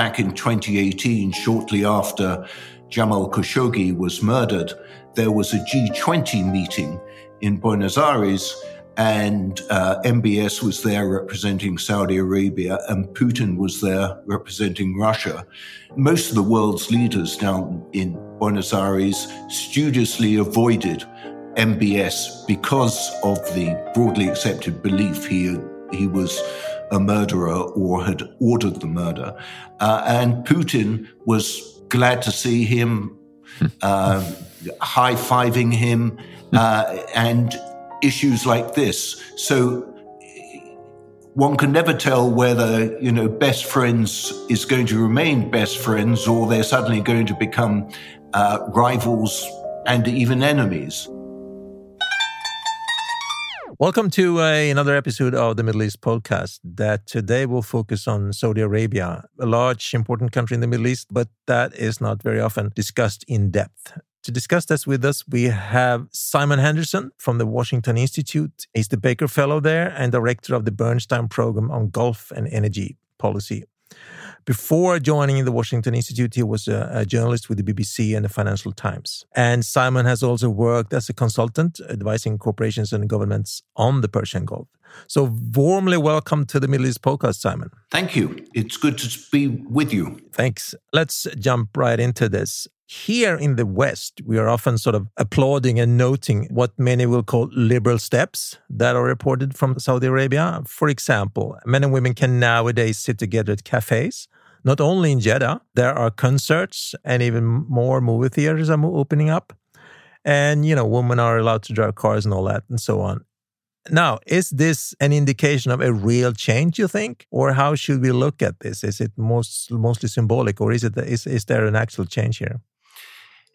back in 2018, shortly after Jamal Khashoggi was murdered, there was a G20 meeting in Buenos Aires and uh, MBS was there representing Saudi Arabia, and Putin was there representing Russia. Most of the world's leaders down in Buenos Aires studiously avoided MBS because of the broadly accepted belief he he was a murderer or had ordered the murder, uh, and Putin was glad to see him, uh, high fiving him, uh, and issues like this. So one can never tell whether, you know, best friends is going to remain best friends or they're suddenly going to become uh, rivals and even enemies. Welcome to uh, another episode of the Middle East podcast that today will focus on Saudi Arabia, a large, important country in the Middle East, but that is not very often discussed in depth. To discuss this with us, we have Simon Henderson from the Washington Institute. He's the Baker Fellow there and director of the Bernstein Program on Gulf and Energy Policy. Before joining the Washington Institute, he was a, a, journalist with the BBC and the Financial Times. And Simon has also worked as a consultant, advising corporations and governments on the Persian Gulf. So, warmly welcome to the Middle East podcast, Simon. Thank you. It's good to be with you. Thanks. Let's jump right into this. Here in the West, we are often sort of applauding and noting what many will call liberal steps that are reported from Saudi Arabia. For example, men and women can nowadays sit together at cafes. Not only in Jeddah, there are concerts and even more movie theaters are opening up. And, you know, women are allowed to drive cars and all that and so on. Now, is this an indication of a real change, you think? Or how should we look at this? Is it most, mostly symbolic or is, it, is, is there an actual change here?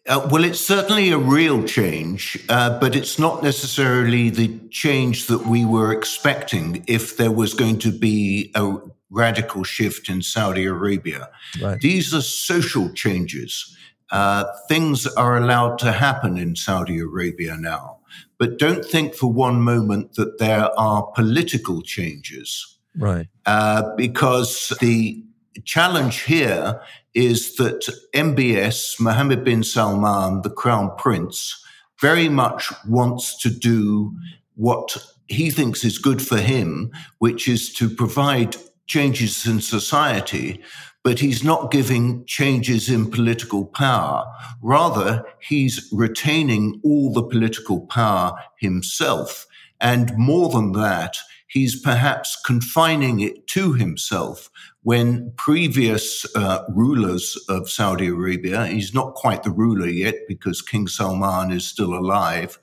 Uh, well, it's certainly a real change, uh, but it's not necessarily the change that we were expecting if there was going to be a radical shift in Saudi Arabia. Right. These are social changes. Uh, things are allowed to happen in Saudi Arabia now, but don't think for one moment that there are political changes. Right. Uh, because the challenge here is that MBS, Mohammed bin Salman, the crown prince, very much wants to do what he thinks is good for him, which is to provide changes in society, but he's not giving changes in political power. Rather, he's retaining all the political power himself. And more than that, he's perhaps confining it to himself when previous uh, rulers of Saudi Arabia, he's not quite the ruler yet because King Salman is still alive,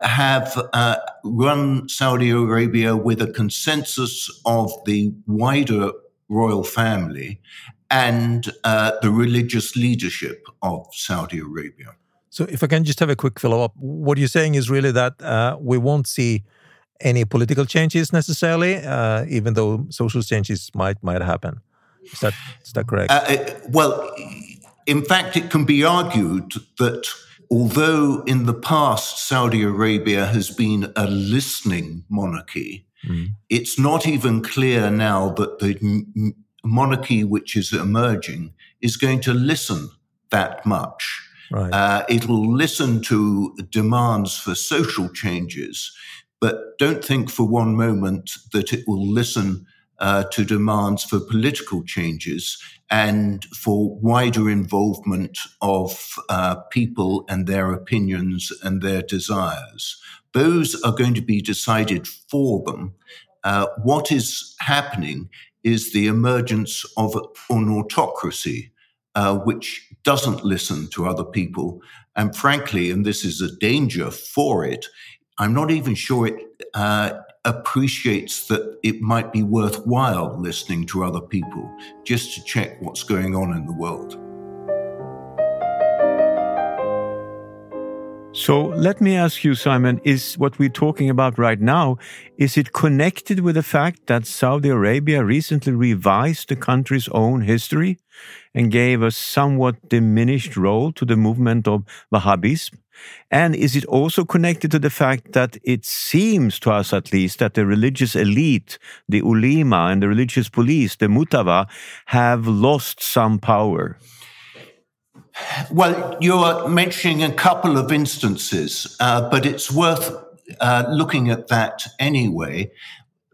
have uh, run Saudi Arabia with a consensus of the wider royal family and uh, the religious leadership of Saudi Arabia. So, if I can just have a quick follow up, what you're saying is really that uh, we won't see any political changes necessarily, uh, even though social changes might might happen. Is that is that correct? Uh, uh, well, in fact, it can be argued that although in the past Saudi Arabia has been a listening monarchy, mm. it's not even clear now that the monarchy which is emerging is going to listen that much. Right. Uh, it will listen to demands for social changes but don't think for one moment that it will listen uh, to demands for political changes and for wider involvement of uh, people and their opinions and their desires. Those are going to be decided for them. Uh, what is happening is the emergence of an autocracy uh, which doesn't listen to other people. And frankly, and this is a danger for it, I'm not even sure it uh, appreciates that it might be worthwhile listening to other people just to check what's going on in the world. So let me ask you, Simon, is what we're talking about right now, is it connected with the fact that Saudi Arabia recently revised the country's own history and gave a somewhat diminished role to the movement of Wahhabism? And is it also connected to the fact that it seems to us, at least, that the religious elite, the ulema and the religious police, the mutawa, have lost some power? Well, you're mentioning a couple of instances, uh, but it's worth uh, looking at that anyway.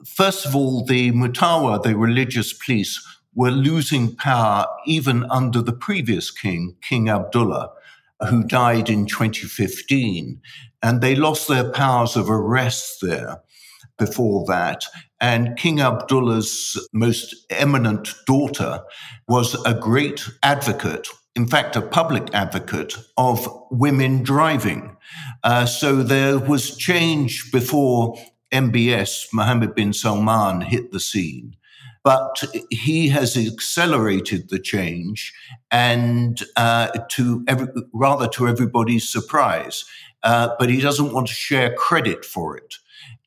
First of all, the Mutawa, the religious police, were losing power even under the previous king, King Abdullah, who died in 2015. And they lost their powers of arrest there before that. And King Abdullah's most eminent daughter was a great advocate in fact, a public advocate of women driving. Uh, so there was change before MBS, Mohammed bin Salman, hit the scene. But he has accelerated the change, and uh, to every, rather to everybody's surprise. Uh, but he doesn't want to share credit for it.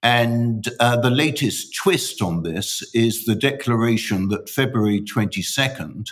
And uh, the latest twist on this is the declaration that February 22nd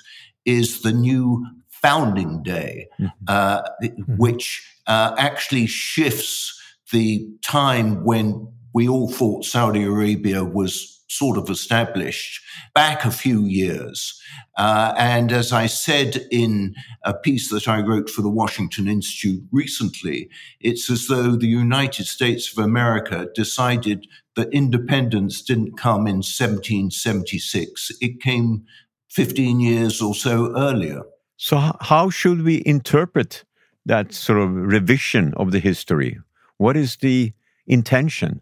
is the new founding day, mm-hmm. uh, mm-hmm. which uh, actually shifts the time when we all thought Saudi Arabia was sort of established back a few years. Uh, and as I said in a piece that I wrote for the Washington Institute recently, it's as though the United States of America decided that independence didn't come in 1776. It came 15 years or so earlier. So, how should we interpret that sort of revision of the history? What is the intention?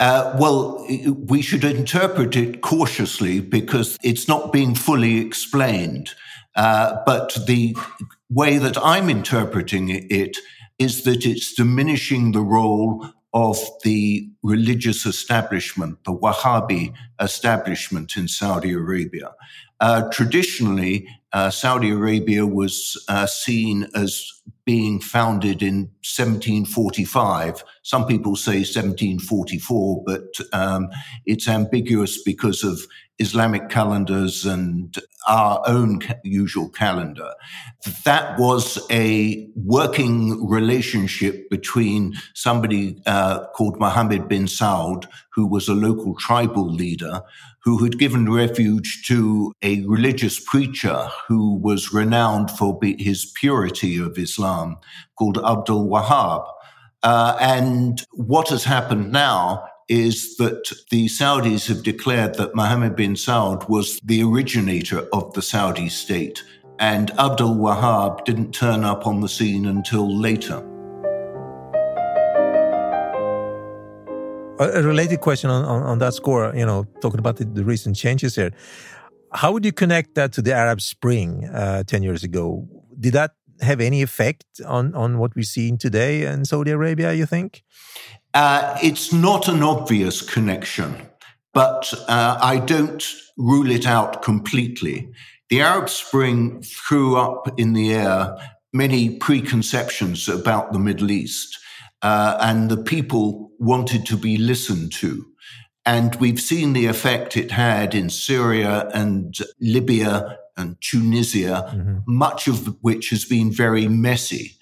Uh, well, we should interpret it cautiously because it's not being fully explained. Uh, but the way that I'm interpreting it is that it's diminishing the role of the religious establishment, the Wahhabi establishment in Saudi Arabia. Uh, traditionally, Saudi Arabia was uh, seen as being founded in 1745. Some people say 1744, but um, it's ambiguous because of Islamic calendars and our own usual calendar. That was a working relationship between somebody uh, called Mohammed bin Saud, who was a local tribal leader, who had given refuge to a religious preacher who was renowned for his purity of Islam, called Abdul Wahab. Uh, and what has happened now is that the Saudis have declared that Mohammed bin Saud was the originator of the Saudi state, and Abdul Wahab didn't turn up on the scene until later. A related question on, on, on that score, you know, talking about the, the, recent changes here. How would you connect that to the Arab Spring uh, 10 years ago? Did that have any effect on, on what we're seeing today in Saudi Arabia, you think? Uh, it's not an obvious connection, but uh, I don't rule it out completely. The Arab Spring threw up in the air many preconceptions about the Middle East, uh, and the people wanted to be listened to. And we've seen the effect it had in Syria and Libya and Tunisia, mm-hmm. much of which has been very messy.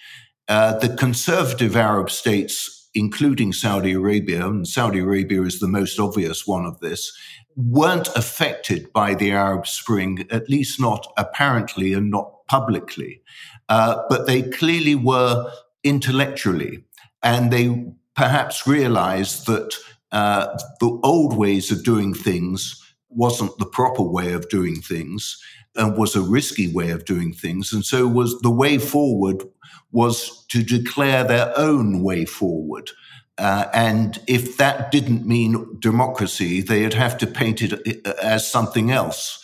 Uh, the conservative Arab states including Saudi Arabia, and Saudi Arabia is the most obvious one of this, weren't affected by the Arab Spring, at least not apparently and not publicly. Uh, but they clearly were intellectually, and they perhaps realized that uh, the old ways of doing things wasn't the proper way of doing things and was a risky way of doing things. And so was the way forward was to declare their own way forward. Uh, and if that didn't mean democracy, they'd have to paint it uh, as something else.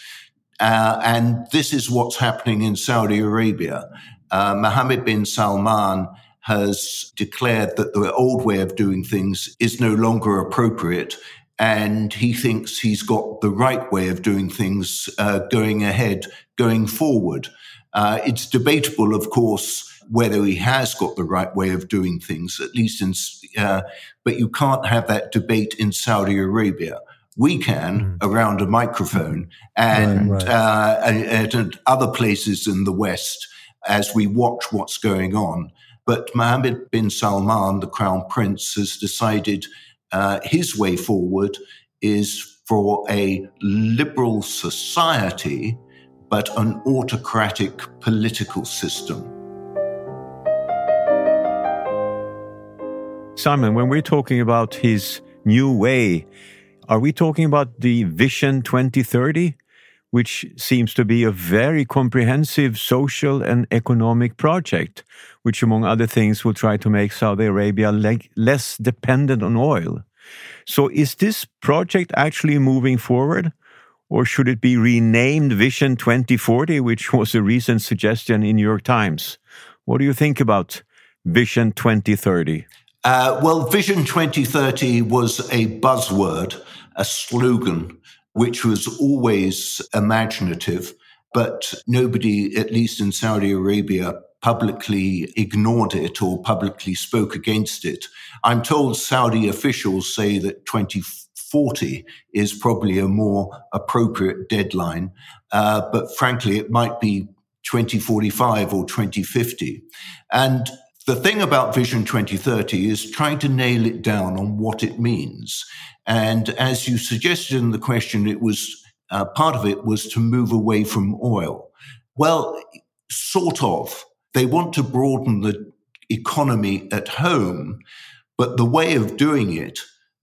Uh, and this is what's happening in Saudi Arabia. Uh, Mohammed bin Salman has declared that the old way of doing things is no longer appropriate. And he thinks he's got the right way of doing things uh, going ahead, going forward. Uh, it's debatable, of course, whether he has got the right way of doing things, at least in, uh, but you can't have that debate in Saudi Arabia. We can mm. around a microphone and, right, right. Uh, and, and other places in the West as we watch what's going on. But Mohammed bin Salman, the crown prince, has decided uh, his way forward is for a liberal society, but an autocratic political system. Simon, when we're talking about his new way, are we talking about the Vision 2030? Which seems to be a very comprehensive social and economic project, which, among other things, will try to make Saudi Arabia le less dependent on oil. So, is this project actually moving forward? Or should it be renamed Vision 2040, which was a recent suggestion in New York Times? What do you think about Vision 2030? Uh, well, Vision 2030 was a buzzword, a slogan which was always imaginative, but nobody, at least in Saudi Arabia, publicly ignored it or publicly spoke against it. I'm told Saudi officials say that 2040 is probably a more appropriate deadline, uh, but frankly, it might be 2045 or 2050. And the thing about Vision 2030 is trying to nail it down on what it means. And as you suggested in the question, it was uh, part of it was to move away from oil. Well, sort of. They want to broaden the economy at home, but the way of doing it,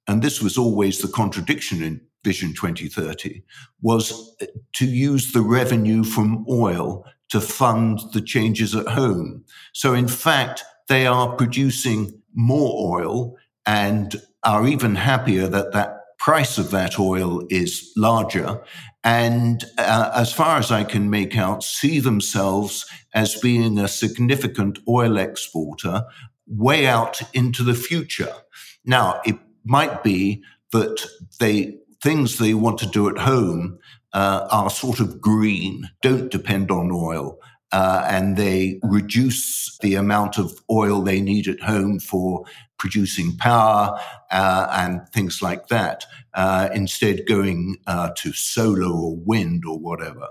and this was always the contradiction in Vision 2030, was to use the revenue from oil to fund the changes at home. So, in fact, they are producing more oil and are even happier that that price of that oil is larger. And uh, as far as I can make out, see themselves as being a significant oil exporter way out into the future. Now, it might be that they things they want to do at home uh, are sort of green, don't depend on oil uh, and they reduce the amount of oil they need at home for producing power uh, and things like that, uh, instead going uh, to solar or wind or whatever.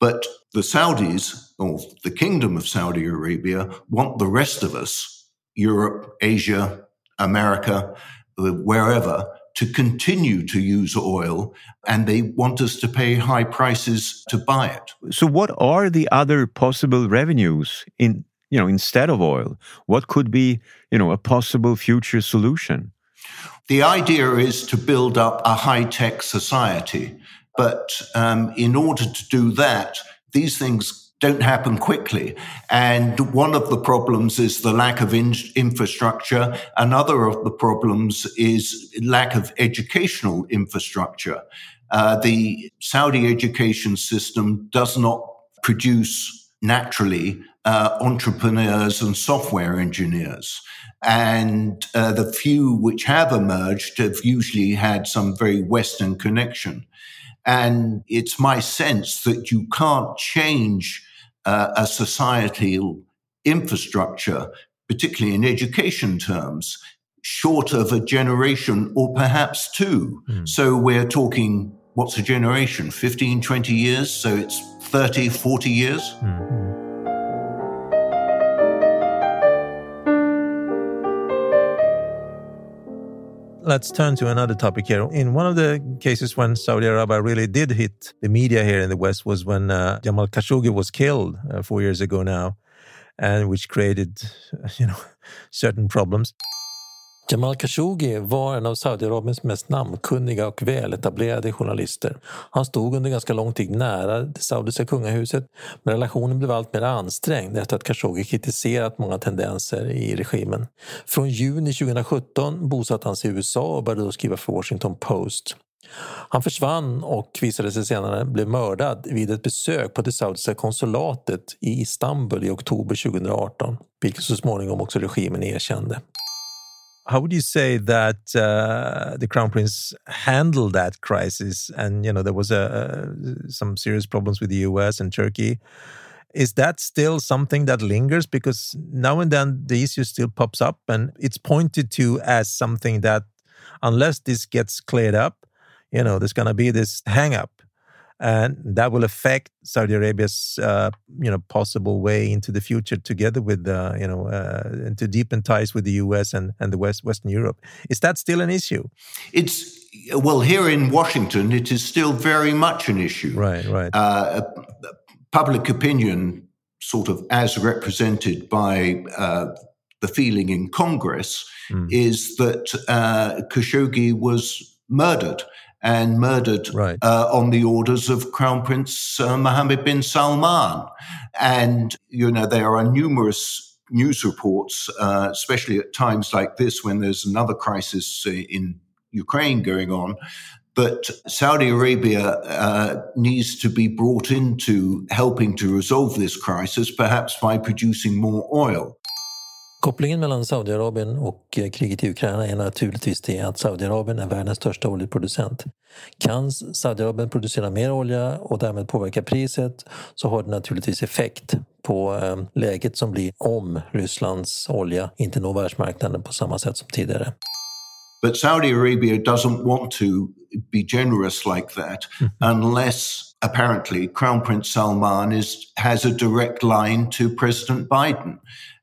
But the Saudis, or the Kingdom of Saudi Arabia, want the rest of us, Europe, Asia, America, wherever, to continue to use oil and they want us to pay high prices to buy it. So what are the other possible revenues in you know instead of oil? What could be, you know, a possible future solution? The idea is to build up a high-tech society, but um, in order to do that, these things don't happen quickly. And one of the problems is the lack of in- infrastructure. Another of the problems is lack of educational infrastructure. Uh, the Saudi education system does not produce naturally uh, entrepreneurs and software engineers. And uh, the few which have emerged have usually had some very Western connection. And it's my sense that you can't change uh, a societal infrastructure, particularly in education terms, short of a generation or perhaps two. Mm. So we're talking, what's a generation? 15, 20 years? So it's 30, 40 years? Mm. Let's turn to another topic here. In one of the cases when Saudi Arabia really did hit the media here in the West was when uh, Jamal Khashoggi was killed uh, four years ago now, and which created, you know, certain problems. Jamal Khashoggi var en av Saudiarabiens mest namnkunniga och väletablerade journalister. Han stod under ganska lång tid nära det saudiska kungahuset men relationen blev allt mer ansträngd efter att Khashoggi kritiserat många tendenser i regimen. Från juni 2017 bosatte han sig i USA och började då skriva för Washington Post. Han försvann och visade sig senare bli mördad vid ett besök på det saudiska konsulatet i Istanbul i oktober 2018, vilket så småningom också regimen erkände. How would you say that uh, the crown prince handled that crisis? And you know, there was a, some serious problems with the U.S. and Turkey. Is that still something that lingers? Because now and then the issue still pops up and it's pointed to as something that, unless this gets cleared up, you know, there's going to be this hang up and that will affect Saudi Arabia's uh, you know possible way into the future together with uh, you know uh, and to deepen ties with the U.S. and and the West Western Europe. Is that still an issue? It's well here in Washington, it is still very much an issue. Right, right. Uh, public opinion, sort of as represented by uh, the feeling in Congress, mm. is that uh, Khashoggi was murdered and murdered right. uh, on the orders of Crown Prince uh, Mohammed bin Salman. And, you know, there are numerous news reports, uh, especially at times like this when there's another crisis uh, in Ukraine going on, that Saudi Arabia uh, needs to be brought into helping to resolve this crisis, perhaps by producing more oil. Kopplingen mellan Saudiarabien och eh, kriget i Ukraina är naturligtvis det att Saudiarabien är världens största oljeproducent. Kan Saudiarabien producera mer olja och därmed påverka priset så har det naturligtvis effekt på eh, läget som blir om Rysslands olja inte når världsmarknaden på samma sätt som tidigare. But Saudi Arabia doesn't want to be generous like that mm. unless apparently Crown Prince Salman is has a direct line to President Biden.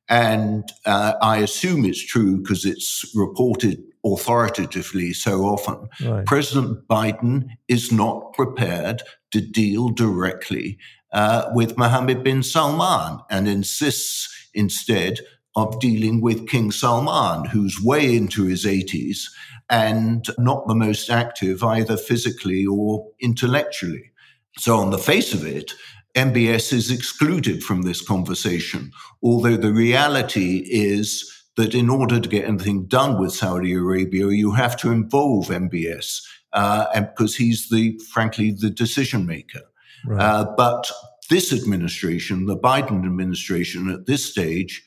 And uh, I assume it's true because it's reported authoritatively so often. Right. President Biden is not prepared to deal directly uh, with Mohammed bin Salman and insists instead of dealing with King Salman, who's way into his 80s and not the most active either physically or intellectually. So, on the face of it, MBS is excluded from this conversation, although the reality is that in order to get anything done with Saudi Arabia, you have to involve MBS, uh, and because he's the, frankly, the decision maker. Right. Uh, but this administration, the Biden administration at this stage,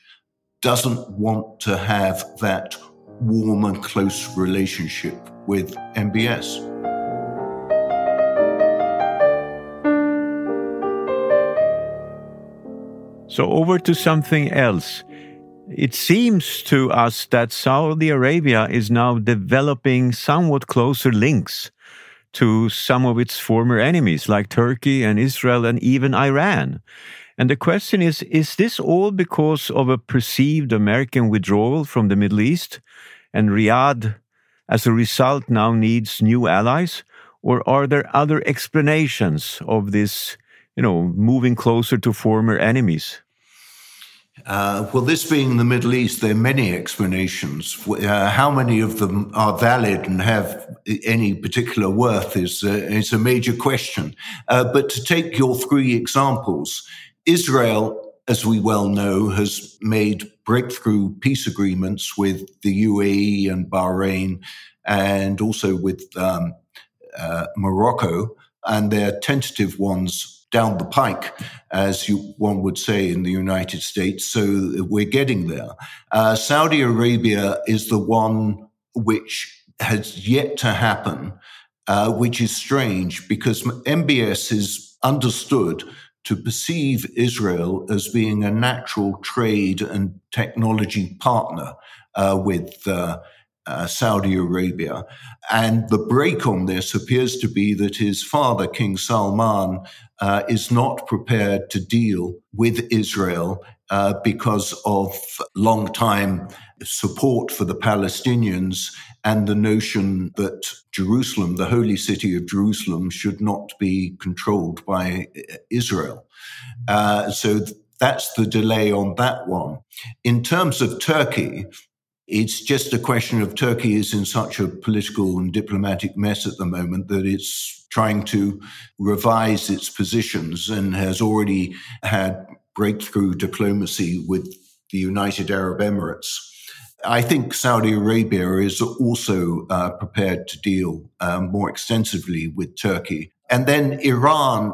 doesn't want to have that warm and close relationship with MBS. So, over to something else. It seems to us that Saudi Arabia is now developing somewhat closer links to some of its former enemies, like Turkey and Israel and even Iran. And the question is is this all because of a perceived American withdrawal from the Middle East? And Riyadh, as a result, now needs new allies? Or are there other explanations of this you know, moving closer to former enemies? Uh, well, this being the Middle East, there are many explanations. Uh, how many of them are valid and have any particular worth is, uh, is a major question. Uh, but to take your three examples, Israel, as we well know, has made breakthrough peace agreements with the UAE and Bahrain and also with um, uh, Morocco, and their tentative ones down the pike, as you, one would say in the United States. So we're getting there. Uh, Saudi Arabia is the one which has yet to happen, uh, which is strange because MBS is understood to perceive Israel as being a natural trade and technology partner uh, with uh, uh, Saudi Arabia. And the brake on this appears to be that his father, King Salman, uh, is not prepared to deal with Israel uh, because of long time support for the Palestinians and the notion that Jerusalem, the holy city of Jerusalem, should not be controlled by Israel. Uh, so that's the delay on that one. In terms of Turkey, it's just a question of Turkey is in such a political and diplomatic mess at the moment that it's trying to revise its positions and has already had breakthrough diplomacy with the United Arab Emirates. I think Saudi Arabia is also uh, prepared to deal um, more extensively with Turkey. And then Iran,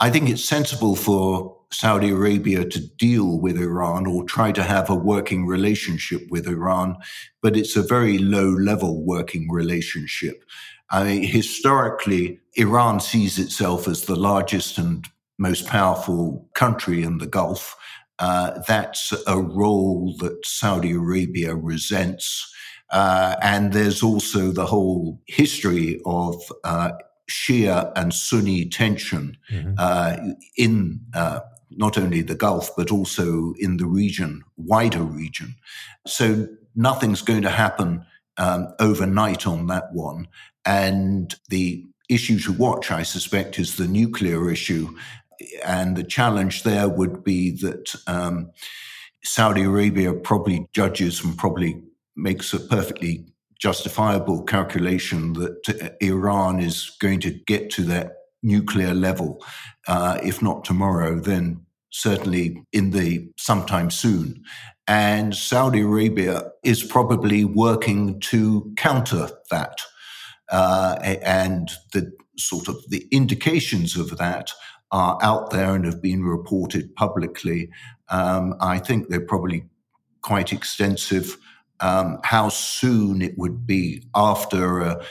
I think it's sensible for Saudi Arabia to deal with Iran or try to have a working relationship with Iran, but it's a very low level working relationship. I mean, historically, Iran sees itself as the largest and most powerful country in the Gulf. Uh, that's a role that Saudi Arabia resents. Uh, and there's also the whole history of uh, Shia and Sunni tension mm-hmm. Uh, in uh, not only the Gulf, but also in the region, wider region. So nothing's going to happen um, overnight on that one. And the issue to watch, I suspect, is the nuclear issue. And the challenge there would be that um, Saudi Arabia probably judges and probably makes a perfectly justifiable calculation that Iran is going to get to that nuclear level, uh, if not tomorrow, then certainly in the sometime soon. And Saudi Arabia is probably working to counter that. Uh, and the sort of the indications of that are out there and have been reported publicly. Um, I think they're probably quite extensive. Um, how soon it would be after uh,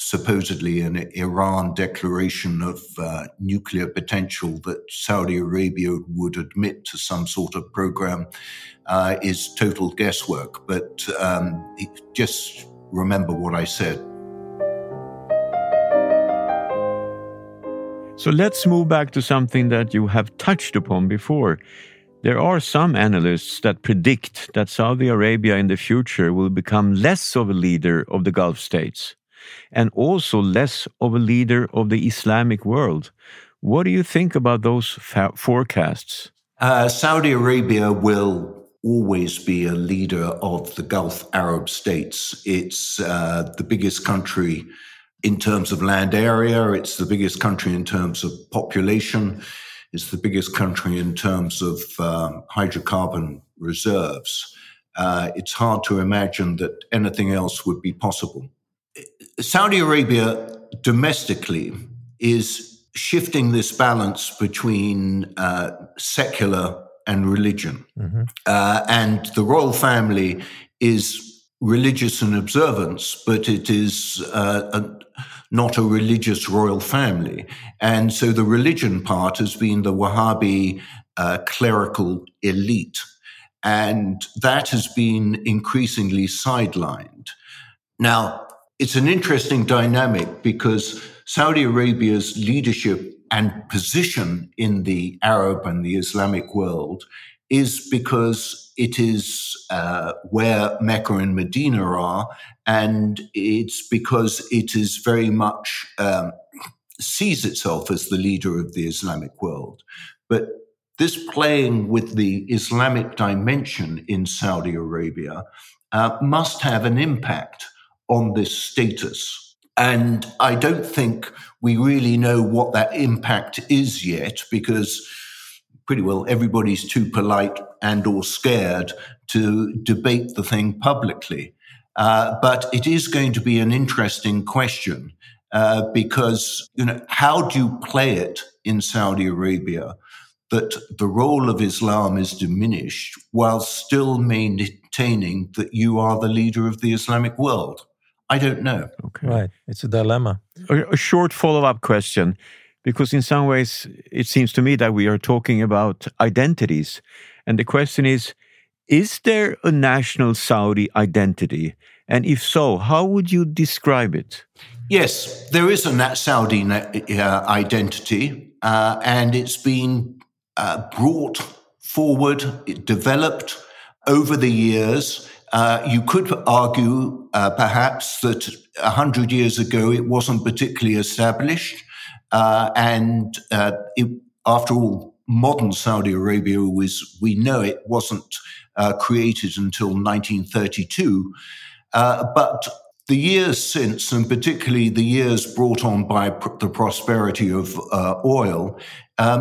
supposedly an Iran declaration of uh, nuclear potential that Saudi Arabia would admit to some sort of program uh, is total guesswork. But um, just remember what I said. So let's move back to something that you have touched upon before. There are some analysts that predict that Saudi Arabia in the future will become less of a leader of the Gulf states and also less of a leader of the Islamic world. What do you think about those forecasts? Uh, Saudi Arabia will always be a leader of the Gulf Arab states. It's uh, the biggest country in terms of land area, it's the biggest country in terms of population, it's the biggest country in terms of um, hydrocarbon reserves. Uh, it's hard to imagine that anything else would be possible. Saudi Arabia domestically is shifting this balance between uh, secular and religion. Mm-hmm. Uh, and the royal family is religious in observance, but it is uh, a, not a religious royal family. And so the religion part has been the Wahhabi uh, clerical elite. And that has been increasingly sidelined. Now, it's an interesting dynamic because Saudi Arabia's leadership and position in the Arab and the Islamic world is because it is uh, where Mecca and Medina are, and it's because it is very much um, sees itself as the leader of the Islamic world. But this playing with the Islamic dimension in Saudi Arabia uh, must have an impact on this status. And I don't think we really know what that impact is yet because pretty well everybody's too polite and or scared to debate the thing publicly. Uh, but it is going to be an interesting question uh, because you know how do you play it in Saudi Arabia that the role of Islam is diminished while still maintaining that you are the leader of the Islamic world? I don't know. Okay. Right. It's a dilemma. A, a short follow up question, because in some ways it seems to me that we are talking about identities. And the question is Is there a national Saudi identity? And if so, how would you describe it? Yes, there is a Saudi uh, identity, uh, and it's been uh, brought forward, developed over the years uh, you could argue, uh, perhaps, that 100 years ago it wasn't particularly established. Uh, and uh, it, after all, modern Saudi Arabia, was, we know it, wasn't uh, created until 1932. but the years since, and particularly the years brought on by pr- the prosperity of oil,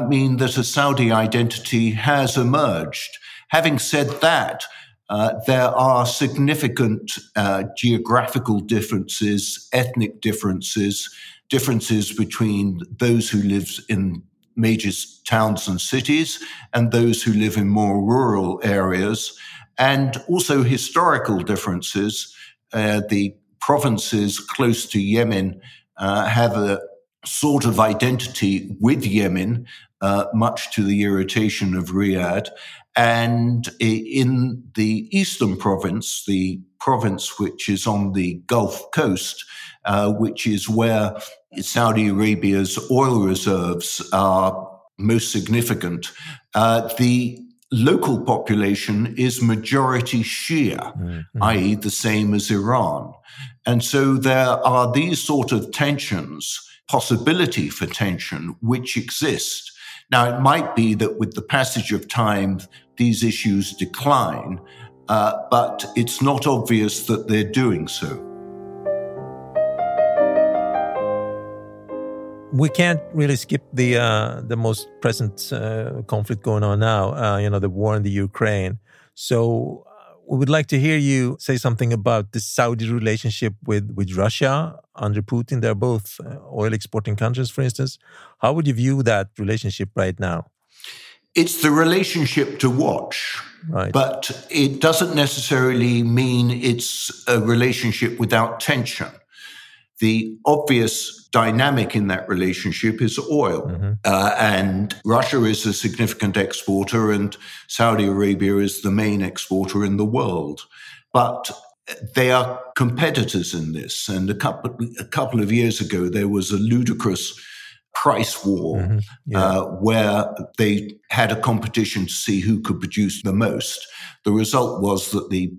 mean that a Saudi identity has emerged. Having said that, uh, there are significant uh, geographical differences, ethnic differences, differences between those who live in major towns and cities and those who live in more rural areas, and also historical differences. Uh, the provinces close to Yemen uh, have a sort of identity with Yemen, uh, much to the irritation of Riyadh. And in the eastern province, the province which is on the Gulf coast, uh, which is where Saudi Arabia's oil reserves are most significant, uh, the local population is majority Shia, mm-hmm. i.e., the same as Iran. And so there are these sort of tensions, possibility for tension, which exist. Now, it might be that with the passage of time, these issues decline, uh, but it's not obvious that they're doing so. we can't really skip the uh, the most present uh, conflict going on now. Uh, you know, the war in the Ukraine. So uh, we would like to hear you say something about the Saudi relationship with with Russia under Putin. They're both uh, oil exporting countries, for instance. How would you view that relationship right now? It's the relationship to watch. Right. But it doesn't necessarily mean it's a relationship without tension. The obvious dynamic in that relationship is oil. Mm-hmm. Uh, and Russia is a significant exporter, and Saudi Arabia is the main exporter in the world. But they are competitors in this. And a couple, a couple of years ago, there was a ludicrous price war mm-hmm. yeah. uh, where they had a competition to see who could produce the most. The result was that the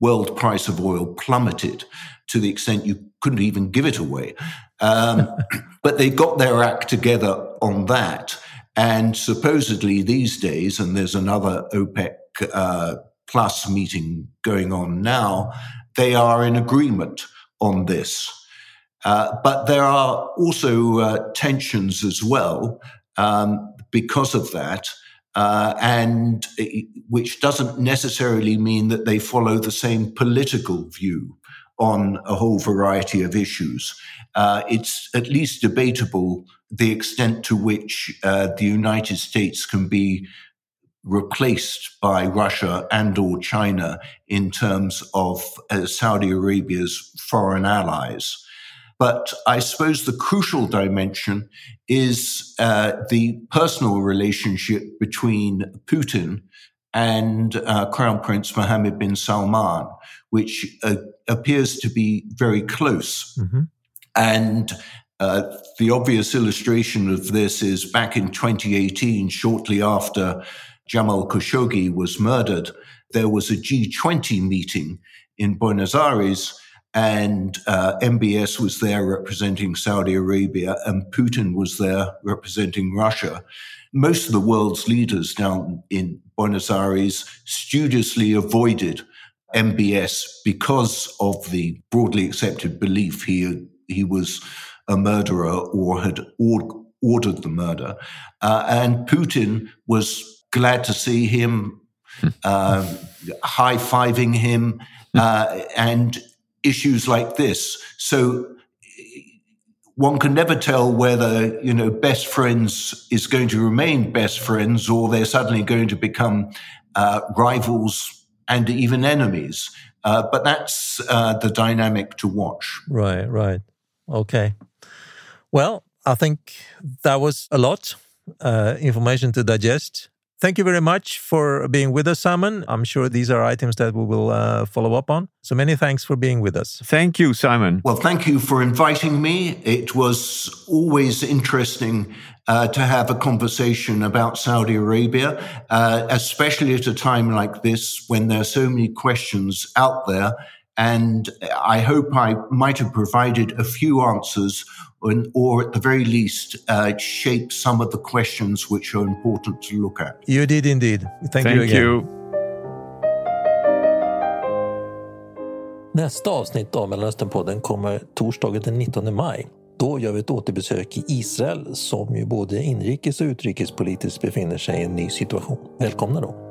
world price of oil plummeted to the extent you couldn't even give it away. Um, but they got their act together on that. And supposedly these days, and there's another OPEC uh, plus meeting going on now, they are in agreement on this. Uh, but there are also uh, tensions as well um, because of that. Uh, and it, which doesn't necessarily mean that they follow the same political view on a whole variety of issues. Uh, it's at least debatable the extent to which uh, the United States can be replaced by Russia and or China in terms of uh, Saudi Arabia's foreign allies. But I suppose the crucial dimension is uh, the personal relationship between Putin and uh, Crown Prince Mohammed bin Salman, which uh, appears to be very close. Mm-hmm. And uh, the obvious illustration of this is back in 2018, shortly after Jamal Khashoggi was murdered, there was a G20 meeting in Buenos Aires, and uh, MBS was there representing Saudi Arabia, and Putin was there representing Russia. Most of the world's leaders down in Buenos Aires studiously avoided MBS because of the broadly accepted belief he he was a murderer or had or, ordered the murder, uh, and Putin was glad to see him, uh, high fiving him, uh, and issues like this. So one can never tell whether you know best friends is going to remain best friends or they're suddenly going to become uh, rivals and even enemies. Uh, but that's uh, the dynamic to watch. Right, right. Okay. Well, I think that was a lot uh, information to digest. Thank you very much for being with us, Simon. I'm sure these are items that we will uh, follow up on. So many thanks for being with us. Thank you, Simon. Well, thank you for inviting me. It was always interesting uh, to have a conversation about Saudi Arabia, uh, especially at a time like this when there are so many questions out there. And I hope I might have provided a few answers or at the very least uh, shape some of the questions which are important to look at. You did indeed. Thank, Thank you again. You. Nästa avsnitt av Mellanösternpodden kommer torsdagen den 19 maj. Då gör vi ett återbesök i Israel som ju både inrikes och utrikespolitiskt befinner sig i en ny situation. Välkomna då!